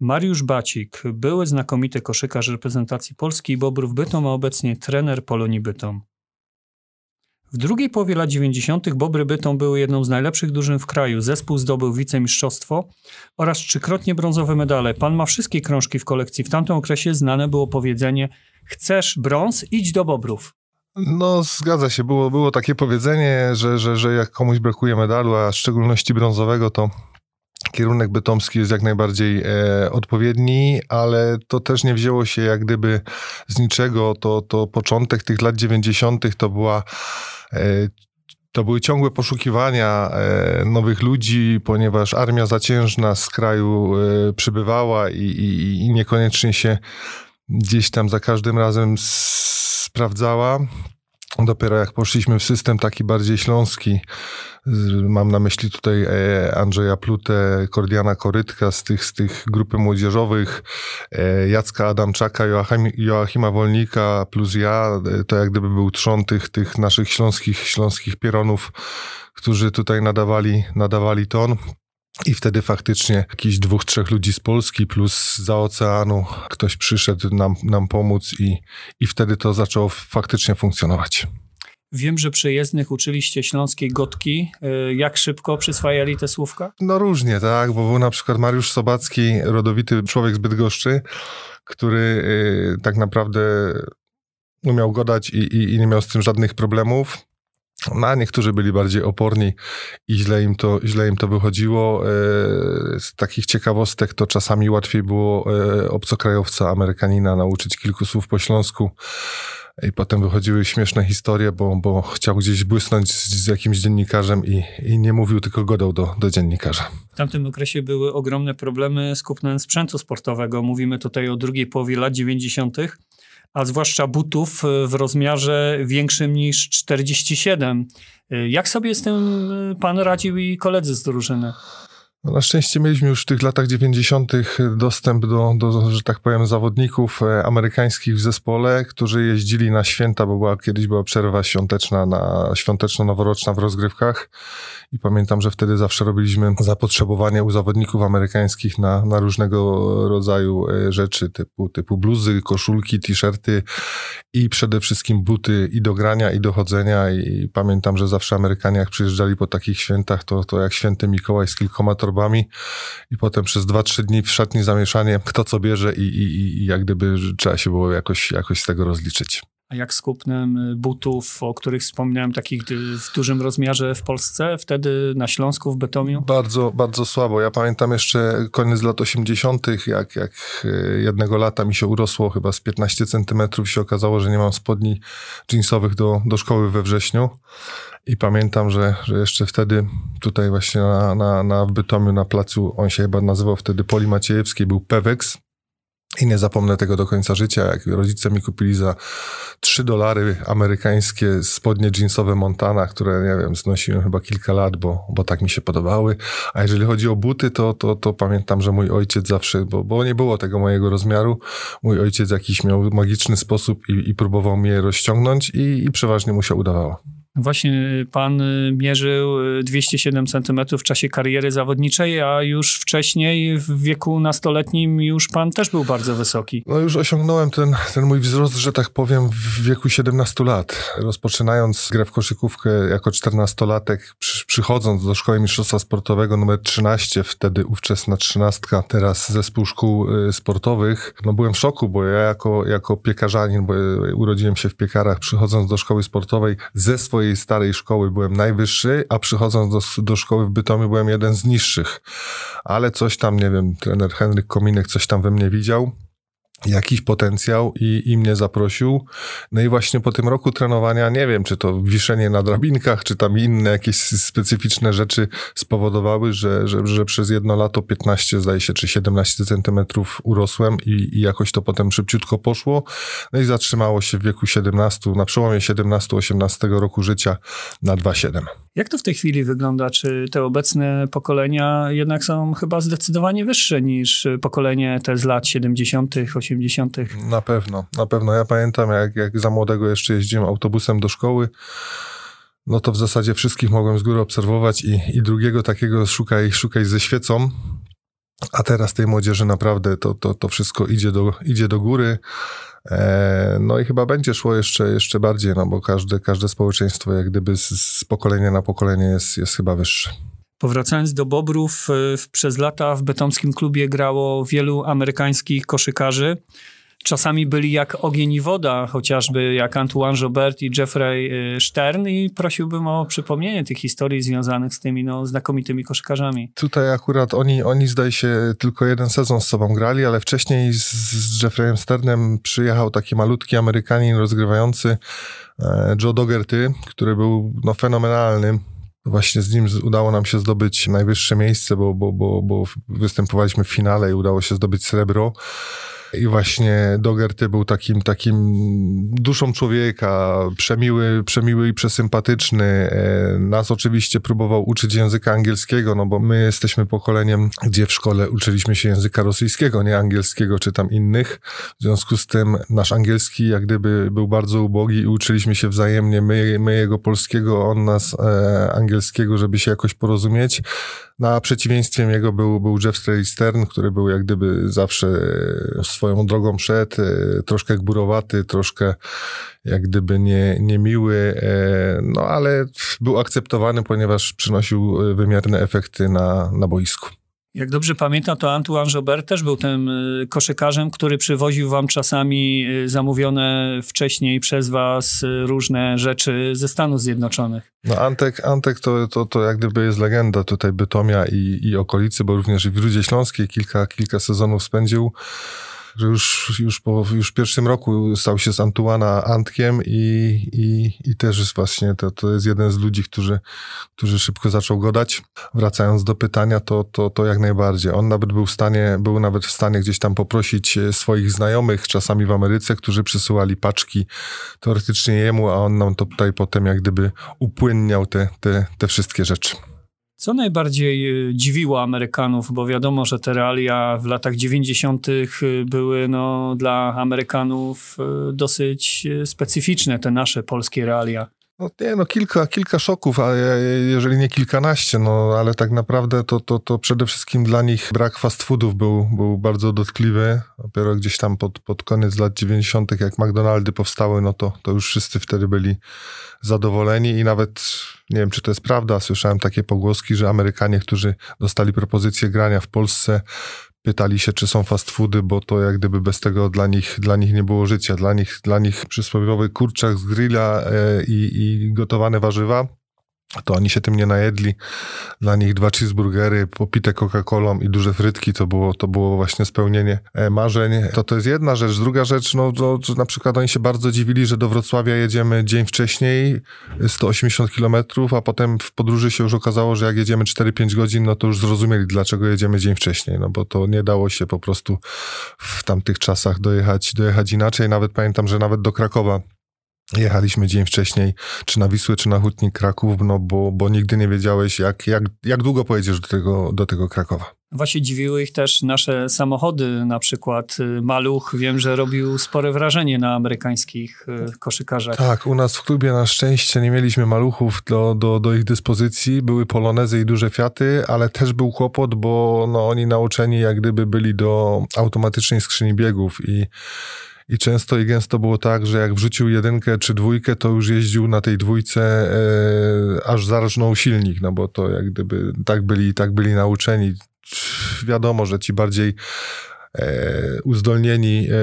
Mariusz Bacik, były znakomity koszykarz reprezentacji Polski i Bobrów Bytom, a obecnie trener Polonii Bytom. W drugiej połowie lat 90. Bobry Bytom były jedną z najlepszych drużyn w kraju. Zespół zdobył wicemistrzostwo oraz trzykrotnie brązowe medale. Pan ma wszystkie krążki w kolekcji. W tamtym okresie znane było powiedzenie chcesz brąz, idź do Bobrów. No, zgadza się. Było, było takie powiedzenie, że, że, że jak komuś brakuje medalu, a w szczególności brązowego, to kierunek bytomski jest jak najbardziej e, odpowiedni, ale to też nie wzięło się jak gdyby z niczego. To, to początek tych lat 90. to była e, to były ciągłe poszukiwania e, nowych ludzi, ponieważ armia zaciężna z kraju e, przybywała i, i, i niekoniecznie się gdzieś tam za każdym razem sprawdzała. Dopiero jak poszliśmy w system taki bardziej śląski, mam na myśli tutaj e, Andrzeja Plutę, Kordiana Korytka z tych, z tych grupy młodzieżowych, e, Jacka Adamczaka, Joachim, Joachima Wolnika plus ja, e, to jak gdyby był trzon tych, tych naszych śląskich, śląskich pieronów, którzy tutaj nadawali, nadawali ton. I wtedy faktycznie jakiś dwóch, trzech ludzi z Polski plus za oceanu ktoś przyszedł nam, nam pomóc i, i wtedy to zaczęło faktycznie funkcjonować. Wiem, że przyjezdnych uczyliście śląskiej gotki. E, jak szybko przyswajali te słówka? No różnie, tak, bo był na przykład Mariusz Sobacki, rodowity człowiek z Bydgoszczy, który y, tak naprawdę umiał godać i, i, i nie miał z tym żadnych problemów. A niektórzy byli bardziej oporni i źle im to, źle im to wychodziło. E, z takich ciekawostek to czasami łatwiej było e, obcokrajowca, Amerykanina nauczyć kilku słów po śląsku. I potem wychodziły śmieszne historie, bo, bo chciał gdzieś błysnąć z, z jakimś dziennikarzem i, i nie mówił, tylko godał do, do dziennikarza. W tamtym okresie były ogromne problemy z kupnem sprzętu sportowego. Mówimy tutaj o drugiej połowie lat 90 a zwłaszcza butów e, w rozmiarze większym niż 47. E, jak sobie z tym e, pan radził i koledzy z drużyny? No na szczęście mieliśmy już w tych latach 90. dostęp do, do, że tak powiem, zawodników amerykańskich w zespole, którzy jeździli na święta, bo była, kiedyś była przerwa świąteczna, na, świąteczno-noworoczna w rozgrywkach i pamiętam, że wtedy zawsze robiliśmy zapotrzebowanie u zawodników amerykańskich na, na różnego rodzaju e, rzeczy, typu, typu bluzy, koszulki, t-shirty i przede wszystkim buty i do grania, i do chodzenia. I pamiętam, że zawsze Amerykanie, jak przyjeżdżali po takich świętach, to, to jak święty Mikołaj z kilkoma torbami i potem przez dwa, trzy dni w szatni zamieszanie, kto co bierze i, i, i jak gdyby trzeba się było jakoś, jakoś z tego rozliczyć. A jak z kupnem y, butów, o których wspomniałem, takich w dużym rozmiarze w Polsce, wtedy na Śląsku, w Betomiu? Bardzo, bardzo słabo. Ja pamiętam jeszcze koniec lat 80., jak, jak y, jednego lata mi się urosło chyba z 15 centymetrów się okazało, że nie mam spodni jeansowych do, do szkoły we wrześniu. I pamiętam, że, że jeszcze wtedy tutaj właśnie na, na, na Bytomiu, na placu, on się chyba nazywał wtedy Poli Maciejewskiej, był Pewex i nie zapomnę tego do końca życia, jak rodzice mi kupili za 3 dolary amerykańskie spodnie jeansowe Montana, które, nie wiem, znosiłem chyba kilka lat, bo, bo tak mi się podobały. A jeżeli chodzi o buty, to, to, to pamiętam, że mój ojciec zawsze, bo, bo nie było tego mojego rozmiaru, mój ojciec jakiś miał magiczny sposób i, i próbował mnie rozciągnąć i, i przeważnie mu się udawało. Właśnie pan y, mierzył 207 y, cm w czasie kariery zawodniczej, a już wcześniej w wieku nastoletnim już pan też był bardzo wysoki. No już osiągnąłem ten, ten mój wzrost, że tak powiem, w wieku 17 lat. Rozpoczynając grę w koszykówkę jako 14-latek, przy, przychodząc do Szkoły Mistrzostwa Sportowego numer 13, wtedy ówczesna trzynastka, teraz zespół szkół y, sportowych, no byłem w szoku, bo ja jako, jako piekarzanin, bo urodziłem się w piekarach, przychodząc do szkoły sportowej ze swojej swojej starej szkoły byłem najwyższy, a przychodząc do, do szkoły w Bytomiu byłem jeden z niższych. Ale coś tam, nie wiem, trener Henryk Kominek coś tam we mnie widział jakiś potencjał i, i mnie zaprosił. No i właśnie po tym roku trenowania, nie wiem, czy to wiszenie na drabinkach, czy tam inne jakieś specyficzne rzeczy spowodowały, że, że, że przez jedno lato 15, zdaje się, czy 17 centymetrów urosłem i, i jakoś to potem szybciutko poszło. No i zatrzymało się w wieku 17, na przełomie 17-18 roku życia na 2,7. Jak to w tej chwili wygląda? Czy te obecne pokolenia jednak są chyba zdecydowanie wyższe niż pokolenie te z lat 70., 80.? Na pewno, na pewno. Ja pamiętam, jak, jak za młodego jeszcze jeździłem autobusem do szkoły, no to w zasadzie wszystkich mogłem z góry obserwować i, i drugiego takiego szukaj, szukaj ze świecą. a teraz tej młodzieży naprawdę to, to, to wszystko idzie do, idzie do góry. E, no i chyba będzie szło jeszcze, jeszcze bardziej, no bo każde, każde społeczeństwo jak gdyby z, z pokolenia na pokolenie jest, jest chyba wyższe. Powracając do Bobrów, e, przez lata w betomskim klubie grało wielu amerykańskich koszykarzy. Czasami byli jak ogień i woda, chociażby jak Antoine Jobert i Jeffrey e, Stern i prosiłbym o przypomnienie tych historii związanych z tymi no, znakomitymi koszykarzami. Tutaj akurat oni, oni zdaje się tylko jeden sezon z sobą grali, ale wcześniej z, z Jeffreyem Sternem przyjechał taki malutki Amerykanin rozgrywający e, Joe Dogerty, który był no, fenomenalny Właśnie z nim udało nam się zdobyć najwyższe miejsce, bo, bo, bo, bo występowaliśmy w finale i udało się zdobyć srebro. I właśnie Dogerty był takim, takim duszą człowieka, przemiły, przemiły i przesympatyczny. E, nas oczywiście próbował uczyć języka angielskiego, no bo my jesteśmy pokoleniem, gdzie w szkole uczyliśmy się języka rosyjskiego, nie angielskiego czy tam innych. W związku z tym nasz angielski jak gdyby był bardzo ubogi i uczyliśmy się wzajemnie, my, my jego polskiego, on nas e, angielskiego, żeby się jakoś porozumieć. Na przeciwieństwie jego był, był Jeff Stern, który był jak gdyby zawsze swoją drogą szedł, e, troszkę gburowaty, troszkę jak gdyby nie, niemiły, e, no ale był akceptowany, ponieważ przynosił e, wymierne efekty na, na boisku. Jak dobrze pamiętam, to Antoine Jobert też był tym y, koszykarzem, który przywoził wam czasami y, zamówione wcześniej przez was y, różne rzeczy ze Stanów Zjednoczonych. No Antek, Antek to, to, to jak gdyby jest legenda tutaj Bytomia i, i okolicy, bo również w Rudzie Śląskiej kilka, kilka sezonów spędził że już, już, po, już w pierwszym roku stał się z Antuana Antkiem i, i, i też jest właśnie, to, to jest jeden z ludzi, którzy, którzy szybko zaczął godać. Wracając do pytania, to, to, to jak najbardziej. On nawet był w stanie, był nawet w stanie gdzieś tam poprosić e, swoich znajomych, czasami w Ameryce, którzy przysyłali paczki teoretycznie jemu, a on nam to tutaj potem jak gdyby upłynniał te, te, te wszystkie rzeczy. Co najbardziej y, dziwiło Amerykanów, bo wiadomo, że te realia w latach 90. Y, były no, dla Amerykanów y, dosyć specyficzne, te nasze polskie realia. No nie, no kilka, kilka szoków, a jeżeli nie kilkanaście, no ale tak naprawdę to, to, to przede wszystkim dla nich brak fast foodów był, był bardzo dotkliwy. Dopiero gdzieś tam pod, pod koniec lat 90., jak McDonaldy powstały, no to, to już wszyscy wtedy byli zadowoleni i nawet, nie wiem czy to jest prawda, słyszałem takie pogłoski, że Amerykanie, którzy dostali propozycję grania w Polsce, pytali się, czy są fast foody, bo to jak gdyby bez tego dla nich, dla nich nie było życia. Dla nich, dla nich przysłowiowy kurczak z grilla e, i, i gotowane warzywa to oni się tym nie najedli. Dla nich dwa cheeseburgery, popite Coca-Colą i duże frytki to było, to było właśnie spełnienie e, marzeń. To to jest jedna rzecz. Druga rzecz, no to, to na przykład oni się bardzo dziwili, że do Wrocławia jedziemy dzień wcześniej, 180 kilometrów, a potem w podróży się już okazało, że jak jedziemy 4-5 godzin, no to już zrozumieli, dlaczego jedziemy dzień wcześniej, no bo to nie dało się po prostu w tamtych czasach dojechać, dojechać inaczej. Nawet pamiętam, że nawet do Krakowa Jechaliśmy dzień wcześniej, czy na Wisłę, czy na Hutnik Kraków, no bo, bo nigdy nie wiedziałeś, jak, jak, jak długo pojedziesz do tego, do tego Krakowa. Właśnie dziwiły ich też nasze samochody, na przykład y, Maluch, wiem, że robił spore wrażenie na amerykańskich y, koszykarzach. Tak, u nas w klubie na szczęście nie mieliśmy maluchów do, do, do ich dyspozycji, były polonezy i duże Fiaty, ale też był kłopot, bo no, oni nauczeni jak gdyby byli do automatycznej skrzyni biegów i i często i gęsto było tak, że jak wrzucił jedynkę czy dwójkę, to już jeździł na tej dwójce e, aż zarżnął silnik, no bo to jak gdyby tak byli, tak byli nauczeni. Wiadomo, że ci bardziej e, uzdolnieni e,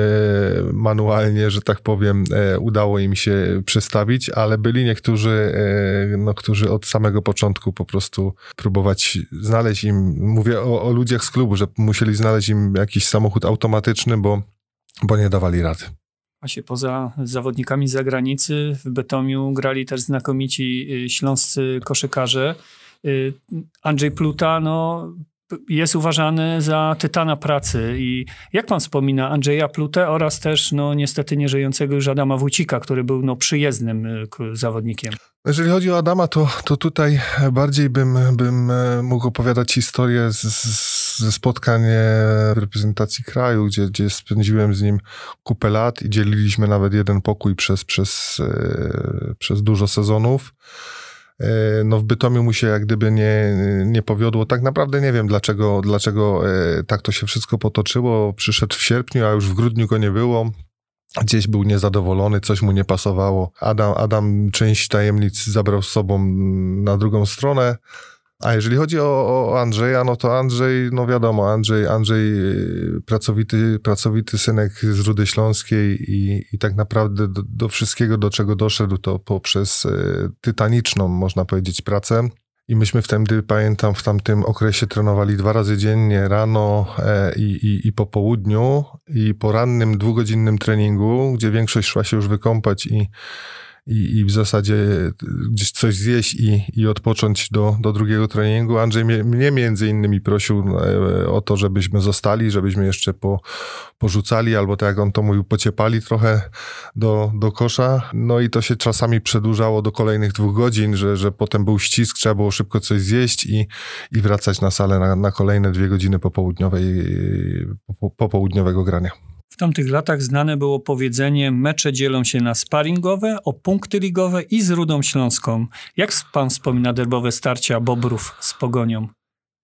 manualnie, że tak powiem, e, udało im się przestawić, ale byli niektórzy, e, no, którzy od samego początku po prostu próbować znaleźć im, mówię o, o ludziach z klubu, że musieli znaleźć im jakiś samochód automatyczny, bo bo nie dawali rady. Właśnie poza zawodnikami z zagranicy w Betomiu grali też znakomici y, śląscy koszykarze. Y, Andrzej Pluta no, jest uważany za tytana pracy. I jak pan wspomina Andrzeja Plutę oraz też no, niestety nieżyjącego już Adama Wójcika, który był no, przyjezdnym y, zawodnikiem? Jeżeli chodzi o Adama, to, to tutaj bardziej bym, bym e, mógł opowiadać historię z, z, ze spotkań w reprezentacji kraju, gdzie, gdzie spędziłem z nim kupę lat i dzieliliśmy nawet jeden pokój przez, przez, e, przez dużo sezonów. no w Bytomiu mu się jak gdyby nie, nie powiodło. Tak naprawdę nie wiem, dlaczego, dlaczego tak to się wszystko potoczyło. Przyszedł w sierpniu, a już w grudniu go nie było. Gdzieś był niezadowolony, coś mu nie pasowało. Adam, Adam część tajemnic zabrał z sobą na drugą stronę. A jeżeli chodzi o, o, Andrzeja, no to Andrzej, no wiadomo, Andrzej, Andrzej y, pracowity, pracowity synek z Rudy Śląskiej i, i tak naprawdę do, do wszystkiego, do czego doszedł, to poprzez y, tytaniczną, można powiedzieć, pracę. I myśmy wtedy, pamiętam, w tamtym okresie trenowali dwa razy dziennie, rano e, i, i, i po południu i po rannym dwugodzinnym treningu, gdzie większość szła się już wykąpać i, i, i w zasadzie gdzieś coś zjeść i, i odpocząć do, do drugiego treningu. Andrzej mnie, mnie między innymi prosił e, o to, żebyśmy zostali, żebyśmy jeszcze po, porzucali, albo tak jak on to mówił, pociepali trochę do, do kosza. No i to się czasami przedłużało do kolejnych dwóch godzin, że, że potem był ścisk, trzeba było szybko coś zjeść i, i wracać na salę na, na kolejne dwie godziny popołudniowej, po, popołudniowego grania. W tamtych latach znane było powiedzenie mecze dzielą się na sparingowe, o punkty ligowe i z Rudą Śląską. Jak pan wspomina derbowe starcia Bobrów z Pogonią?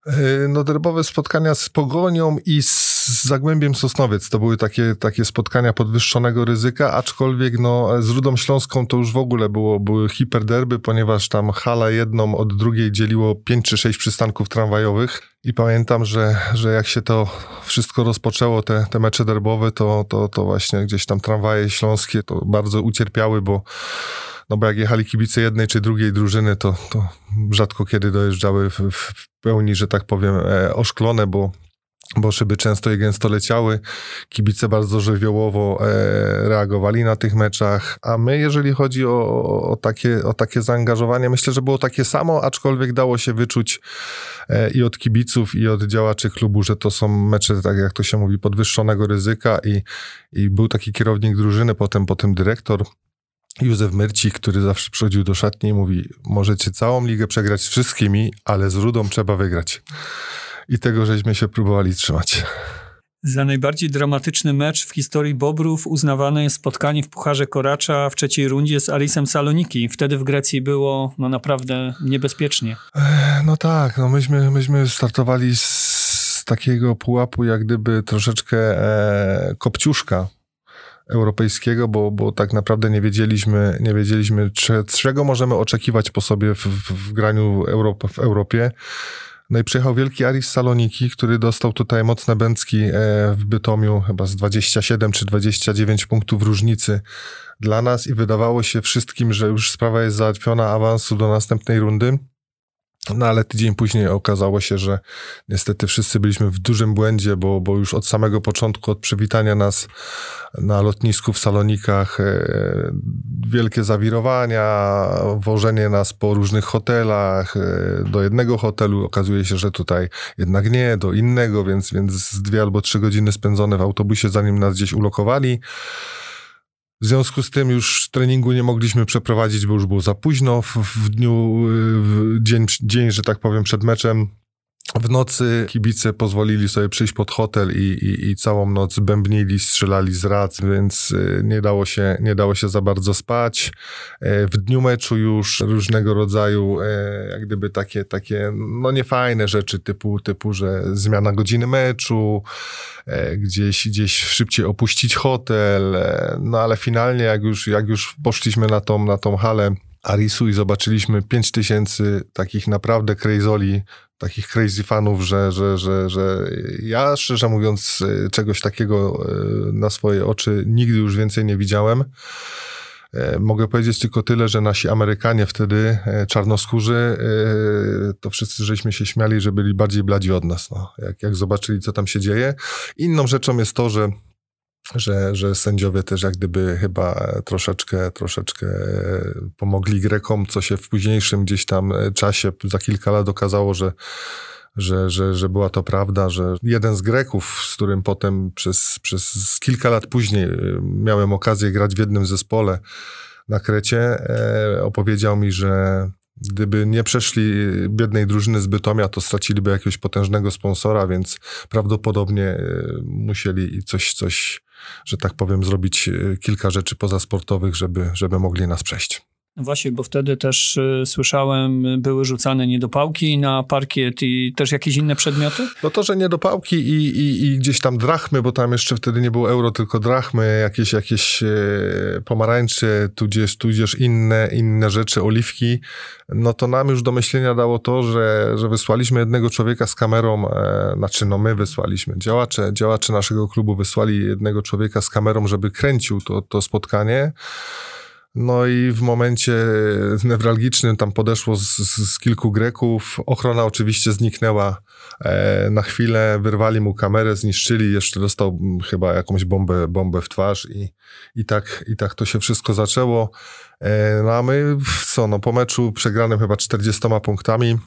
E, no, derbowe spotkania z Pogonią i z Zagłębiem Sosnowiec to były takie, takie spotkania podwyższonego ryzyka, aczkolwiek no, z Rudą Śląską to już w ogóle było, były hiperderby, ponieważ tam hala jedną od drugiej dzieliło 5 czy 6 przystanków tramwajowych. I pamiętam, że, że jak się to wszystko rozpoczęło, te, te mecze derbowe, to, to, to właśnie gdzieś tam tramwaje śląskie to bardzo ucierpiały, bo no bo jak jechali kibice jednej czy drugiej drużyny, to, to rzadko kiedy dojeżdżały w, w pełni, że tak powiem, e, oszklone, bo bo szyby często i gęsto leciały. Kibice bardzo żywiołowo e, reagowali na tych meczach, a my, jeżeli chodzi o, o, takie, o takie zaangażowanie, myślę, że było takie samo, aczkolwiek dało się wyczuć e, i od kibiców, i od działaczy klubu, że to są mecze, tak jak to się mówi, podwyższonego ryzyka i, i był taki kierownik drużyny, potem, potem dyrektor, Józef Myrcik, który zawsze przychodził do szatni i mówi, możecie całą ligę przegrać z wszystkimi, ale z Rudą trzeba wygrać. I tego żeśmy się próbowali trzymać. Za najbardziej dramatyczny mecz w historii Bobrów uznawane jest spotkanie w Pucharze Koracza w trzeciej rundzie z Arisem Saloniki. Wtedy w Grecji było no naprawdę niebezpiecznie. No tak, no myśmy, myśmy startowali z, takiego pułapu jak gdyby troszeczkę e, kopciuszka europejskiego, bo, bo tak naprawdę nie wiedzieliśmy, nie wiedzieliśmy czego możemy oczekiwać po sobie w, w, w graniu Europ w Europie. No i przyjechał wielki Aris Saloniki, który dostał tutaj mocne bęcki e, w Bytomiu, chyba z 27 czy 29 punktów różnicy dla nas i wydawało się wszystkim, że już sprawa jest załatwiona awansu do następnej rundy. No ale tydzień później okazało się, że niestety wszyscy byliśmy w dużym błędzie, bo, bo już od samego początku, od przywitania nas na lotnisku w Salonikach, e, wielkie zawirowania, wożenie nas po różnych hotelach, e, do jednego hotelu, okazuje się, że tutaj jednak nie, do innego, więc, więc dwie albo trzy godziny spędzone w autobusie, zanim nas gdzieś ulokowali. W związku z tym już treningu nie mogliśmy przeprowadzić, bo już było za późno w, w dniu, w dzień, dzień, że tak powiem, przed meczem. W nocy kibice pozwolili sobie przyjść pod hotel i, i, i, całą noc bębnili, strzelali z rac, więc y, nie dało, się, nie dało się za bardzo spać. E, w dniu meczu już różnego rodzaju e, jak gdyby takie, takie no niefajne rzeczy typu, typu, że zmiana godziny meczu, gdzieś, gdzieś szybciej opuścić hotel, no ale finalnie jak już, jak już poszliśmy na tą, na tą halę Arisu i zobaczyliśmy 5000 takich naprawdę crazoli takich crazy fanów, że, że, że, że ja szczerze mówiąc e, czegoś takiego e, na swoje oczy nigdy już więcej nie widziałem. E, mogę powiedzieć tylko tyle, że nasi Amerykanie wtedy, czarnoskórzy, to wszyscy żeśmy się śmiali, że byli bardziej bladzi od nas, no, jak, jak zobaczyli, co tam się dzieje. Inną rzeczą jest to, że że, że sędziowie też jak gdyby chyba troszeczkę, troszeczkę pomogli Grekom, co się w późniejszym gdzieś tam czasie, za kilka lat okazało, że że, że, że była to prawda, że jeden z Greków, z którym potem przez, przez kilka lat później y, miałem okazję grać w jednym zespole na Krecie, e, opowiedział mi, że Gdyby nie przeszli biednej drużyny z Bytomia, to straciliby jakiegoś potężnego sponsora, więc prawdopodobnie e, musieli coś, coś, że tak powiem, zrobić e, kilka rzeczy pozasportowych, żeby, żeby mogli nas przejść. Właśnie, bo wtedy też y, słyszałem, były rzucane niedopałki na parkiet i też jakieś inne przedmioty? No to, że niedopałki i, i, i gdzieś tam drachmy, bo tam jeszcze wtedy nie było euro, tylko drachmy, jakieś, jakieś e, pomarańcze, tudzież, tudzież inne, inne rzeczy, oliwki, no to nam już do myślenia dało to, że, że wysłaliśmy jednego człowieka z kamerą, e, znaczy no my wysłaliśmy, działacze, działacze naszego klubu wysłali jednego człowieka z kamerą, żeby kręcił to, to spotkanie. No i w momencie newralgicznym tam podeszło z, z, kilku Greków. Ochrona oczywiście zniknęła e, na chwilę, wyrwali mu kamerę, zniszczyli, jeszcze dostał mm, chyba jakąś bombę, bombę w twarz i, i, tak, i tak to się wszystko zaczęło. E, no a my co, no po meczu przegranym chyba 40 punktami,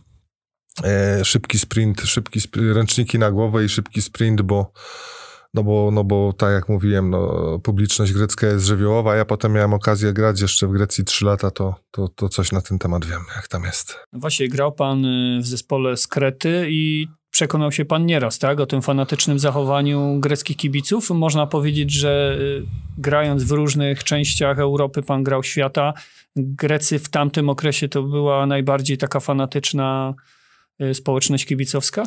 e, szybki sprint, szybki ręczniki na głowę i szybki sprint, bo no bo, no bo tak jak mówiłem, no, publiczność grecka jest żywiołowa. Ja potem miałem okazję grać jeszcze w Grecji trzy lata, to, to, to coś na ten temat wiem, jak tam jest. No właśnie, grał pan y, w zespole z Krety i przekonał się pan nieraz, tak, o tym fanatycznym zachowaniu greckich kibiców. Można powiedzieć, że y, grając w różnych częściach Europy, pan grał świata. Grecy w tamtym okresie to była najbardziej taka fanatyczna y, społeczność kibicowska?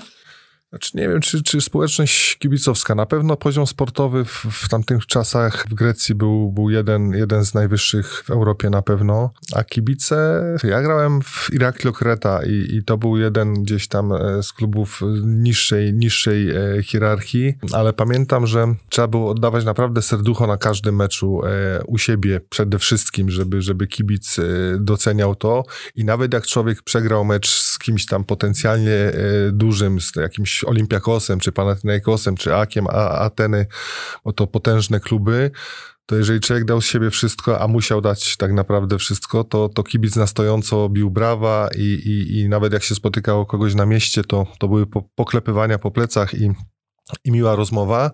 Znaczy nie wiem, czy, czy społeczność kibicowska. Na pewno poziom sportowy w, w tamtych czasach w Grecji był, był jeden, jeden z najwyższych w Europie na pewno. A kibice, ja grałem w Irakli Kreta i, i to był jeden gdzieś tam e, z klubów niższej, niższej e, hierarchii, ale pamiętam, że trzeba było oddawać naprawdę serducho na każdym meczu e, u siebie przede wszystkim, żeby, żeby kibic doceniał to i nawet jak człowiek przegrał mecz z kimś tam potencjalnie dużym, z jakimś Olimpiakosem, czy Panathinaikosem, czy Akiem, a Ateny, bo to potężne kluby, to jeżeli człowiek dał z siebie wszystko, a musiał dać tak naprawdę wszystko, to, to kibic na stojąco bił brawa i, i, i nawet jak się spotykało kogoś na mieście, to, to były po, poklepywania po plecach i, i miła rozmowa,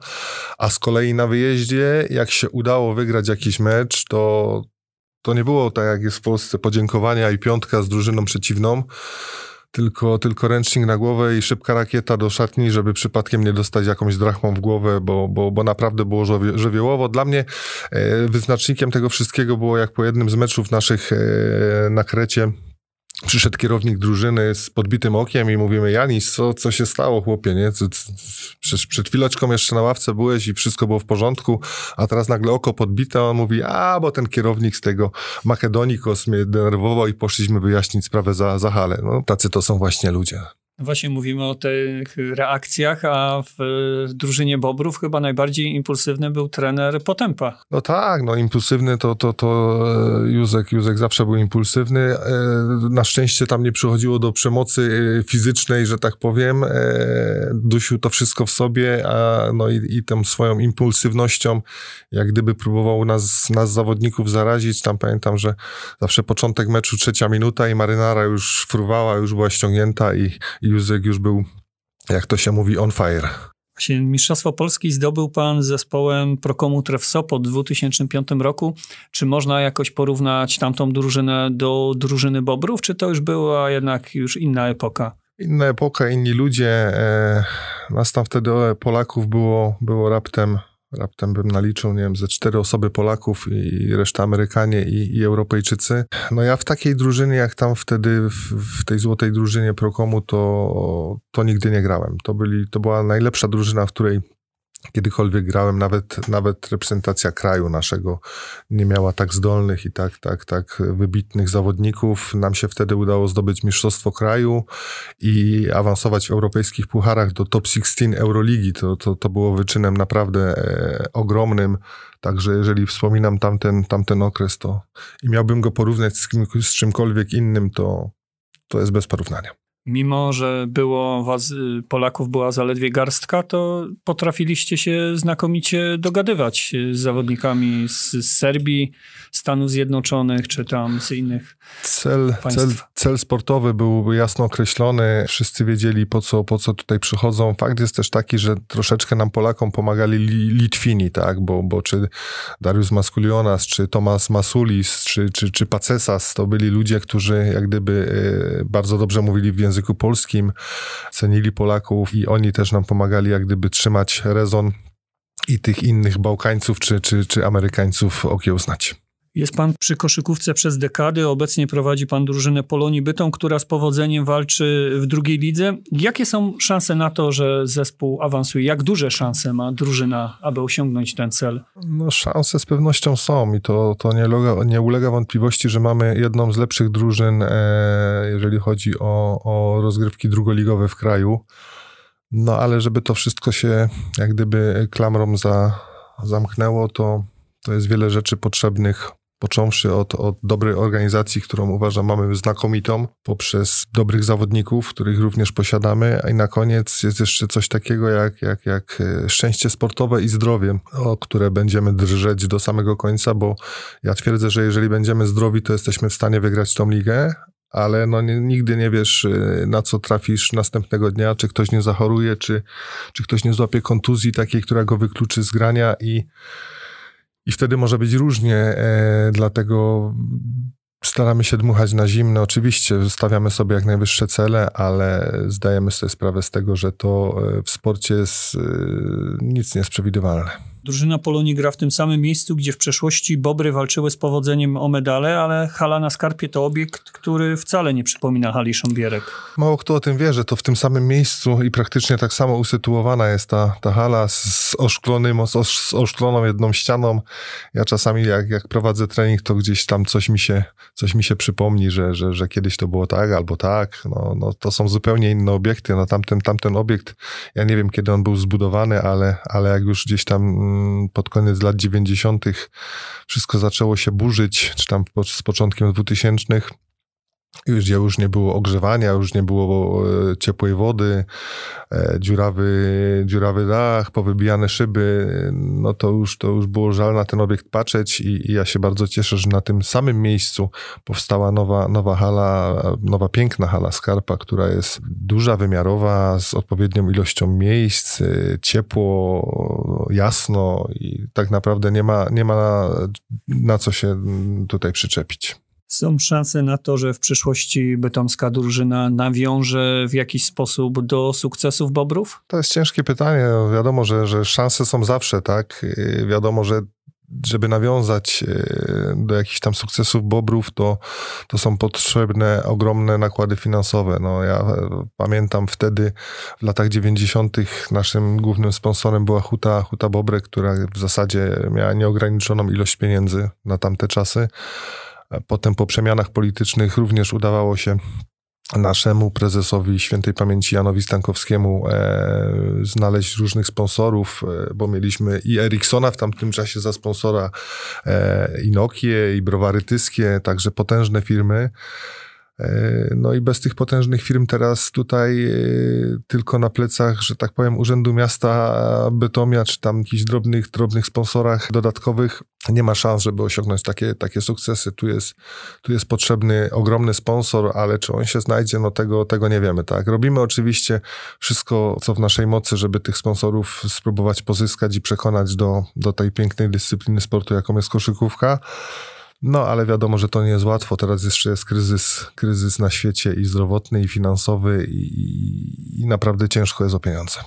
a z kolei na wyjeździe, jak się udało wygrać jakiś mecz, to, to nie było tak jak jest w Polsce podziękowania i piątka z drużyną przeciwną, tylko, tylko ręcznik na głowę i szybka rakieta do szatni, żeby przypadkiem nie dostać jakąś drachmą w głowę, bo, bo, bo naprawdę było żywiołowo. Dla mnie e, wyznacznikiem tego wszystkiego było jak po jednym z meczów naszych e, na Krecie, Przyszedł kierownik drużyny z podbitym okiem i mówimy, Janis, co, co się stało, chłopie, nie? Przecież przed chwileczką jeszcze na ławce byłeś i wszystko było w porządku, a teraz nagle oko podbite, on mówi, a, bo ten kierownik z tego Makedonikos mnie denerwował i poszliśmy wyjaśnić sprawę za, za halę. No, tacy to są właśnie ludzie. Właśnie mówimy o tych reakcjach, a w drużynie Bobrów chyba najbardziej impulsywny był trener Potępa. No tak, no impulsywny to, to, to e, Józek, Józek zawsze był impulsywny. E, na szczęście tam nie przychodziło do przemocy e, fizycznej, że tak powiem. Dusił to wszystko w sobie, a no i, i tą swoją impulsywnością, jak gdyby próbował nas, nas zawodników zarazić. Tam pamiętam, że zawsze początek meczu, trzecia minuta i marynara już fruwała, już była ściągnięta i, i Józek już był, jak to się mówi, on fire. Właśnie Mistrzostwo Polski zdobył pan z zespołem Prokomu Tref Sopot w 2005 roku. Czy można jakoś porównać tamtą drużynę do drużyny Bobrów, czy to już była jednak już inna epoka? Inna epoka, inni ludzie. E, nas tam wtedy Polaków było, było raptem Raptem bym naliczył, nie wiem, ze cztery osoby Polaków i reszta Amerykanie i, i Europejczycy. No ja w takiej drużynie, jak tam wtedy, w, w, tej złotej drużynie Prokomu, to, to nigdy nie grałem. To, byli, to była najlepsza drużyna, w której kiedykolwiek grałem, nawet, nawet reprezentacja kraju naszego nie miała tak zdolnych i tak, tak, tak wybitnych zawodników. Nam się wtedy udało zdobyć mistrzostwo kraju i awansować w europejskich pucharach do top 16 Euroligi. To, to, to było wyczynem naprawdę e, ogromnym. Także jeżeli wspominam tamten, tamten okres, to i miałbym go porównać z, kim, z czymkolwiek innym, to, to jest bez porównania mimo że było was, y, Polaków była zaledwie garstka, to potrafiliście się znakomicie dogadywać z zawodnikami z, z Serbii, Stanów Zjednoczonych, czy tam z innych cel, państw. Cel, cel sportowy był jasno określony, wszyscy wiedzieli po co, po co tutaj przychodzą. Fakt jest też taki, że troszeczkę nam Polakom pomagali Litwini, tak, bo, bo czy Darius Maskulionas, czy Tomas Masulis, czy, czy, czy Pacesas, to byli ludzie, którzy jak gdyby y, bardzo dobrze mówili w języku języku polskim, cenili Polaków i oni też nam pomagali jak gdyby trzymać rezon i tych innych Bałkańców czy, czy, czy Amerykańców okiełznać. Jest pan przy koszykówce przez dekady, obecnie prowadzi pan drużynę Polonii Bytom, która z powodzeniem walczy w drugiej lidze. Jakie są szanse na to, że zespół awansuje? Jak duże szanse ma drużyna, aby osiągnąć ten cel? No szanse z pewnością są i to, to nie, ulega, nie ulega wątpliwości, że mamy jedną z lepszych drużyn, e, jeżeli chodzi o, o rozgrywki drugoligowe w kraju. No ale żeby to wszystko się jak gdyby klamrą za, zamknęło, to, to jest wiele rzeczy potrzebnych począwszy od, od dobrej organizacji, którą uważam mamy znakomitą, poprzez dobrych zawodników, których również posiadamy, a i na koniec jest jeszcze coś takiego jak, jak, jak e, szczęście sportowe i zdrowie, o które będziemy drżeć do samego końca, bo ja twierdzę, że jeżeli będziemy zdrowi, to jesteśmy w stanie wygrać tą ligę, ale no nie, nigdy nie wiesz, e, na co trafisz następnego dnia, czy ktoś nie zachoruje, czy, czy ktoś nie złapie kontuzji takiej, która go wykluczy z grania i i wtedy może być różnie, e, dlatego staramy się dmuchać na zimno. Oczywiście stawiamy sobie jak najwyższe cele, ale zdajemy sobie sprawę z tego, że to e, w sporcie jest, e, nic nie jest przewidywalne. Drużyna Polonii gra w tym samym miejscu, gdzie w przeszłości Bobry walczyły z powodzeniem o medale, ale hala na Skarpie to obiekt, który wcale nie przypomina hali Sząbierek. Mało kto o tym wie, że to w tym samym miejscu i praktycznie tak samo usytuowana jest ta, ta hala z, oszklonym, z, z oszkloną jedną ścianą. Ja czasami jak, jak prowadzę trening, to gdzieś tam coś mi się, coś mi się przypomni, że, że, że kiedyś to było tak albo tak. No, no, to są zupełnie inne obiekty. No, tamten, tamten obiekt, ja nie wiem kiedy on był zbudowany, ale, ale jak już gdzieś tam pod koniec lat 90. wszystko zaczęło się burzyć, czy tam z początkiem 2000 już, już nie było ogrzewania, już nie było e, ciepłej wody, e, dziurawy, dziurawy dach, powybijane szyby, no to już, to już było żal na ten obiekt patrzeć i, i, ja się bardzo cieszę, że na tym samym miejscu powstała nowa, nowa hala, nowa piękna hala Skarpa, która jest duża, wymiarowa, z odpowiednią ilością miejsc, e, ciepło, jasno i tak naprawdę nie ma, nie ma na co się tutaj przyczepić. Są szanse na to, że w przyszłości bytomska drużyna nawiąże w jakiś sposób do sukcesów Bobrów? To jest ciężkie pytanie. No, wiadomo, że, że szanse są zawsze, tak? Wiadomo, że żeby nawiązać e, do jakichś tam sukcesów Bobrów, to, to są potrzebne ogromne nakłady finansowe. No, ja e, pamiętam wtedy, w latach 90. naszym głównym sponsorem była Huta, Huta Bobre, która w zasadzie miała nieograniczoną ilość pieniędzy na tamte czasy. Potem po przemianach politycznych również udawało się naszemu prezesowi świętej pamięci Janowi Stankowskiemu e, znaleźć różnych sponsorów, e, bo mieliśmy i Ericssona w tamtym czasie za sponsora, e, i Nokie, i browary tyskie, także potężne firmy. E, no i bez tych potężnych firm teraz tutaj e, tylko na plecach, że tak powiem, Urzędu Miasta Bytomia, czy tam jakichś drobnych, drobnych sponsorach dodatkowych nie ma szans, żeby osiągnąć takie, takie sukcesy. Tu jest, tu jest potrzebny ogromny sponsor, ale czy on się znajdzie, no tego, tego nie wiemy, tak. Robimy oczywiście wszystko, co w naszej mocy, żeby tych sponsorów spróbować pozyskać i przekonać do, do tej pięknej dyscypliny sportu, jaką jest koszykówka. No, ale wiadomo, że to nie jest łatwo. Teraz jeszcze jest kryzys, kryzys na świecie i zdrowotny, i finansowy, i, i naprawdę ciężko jest o pieniądze.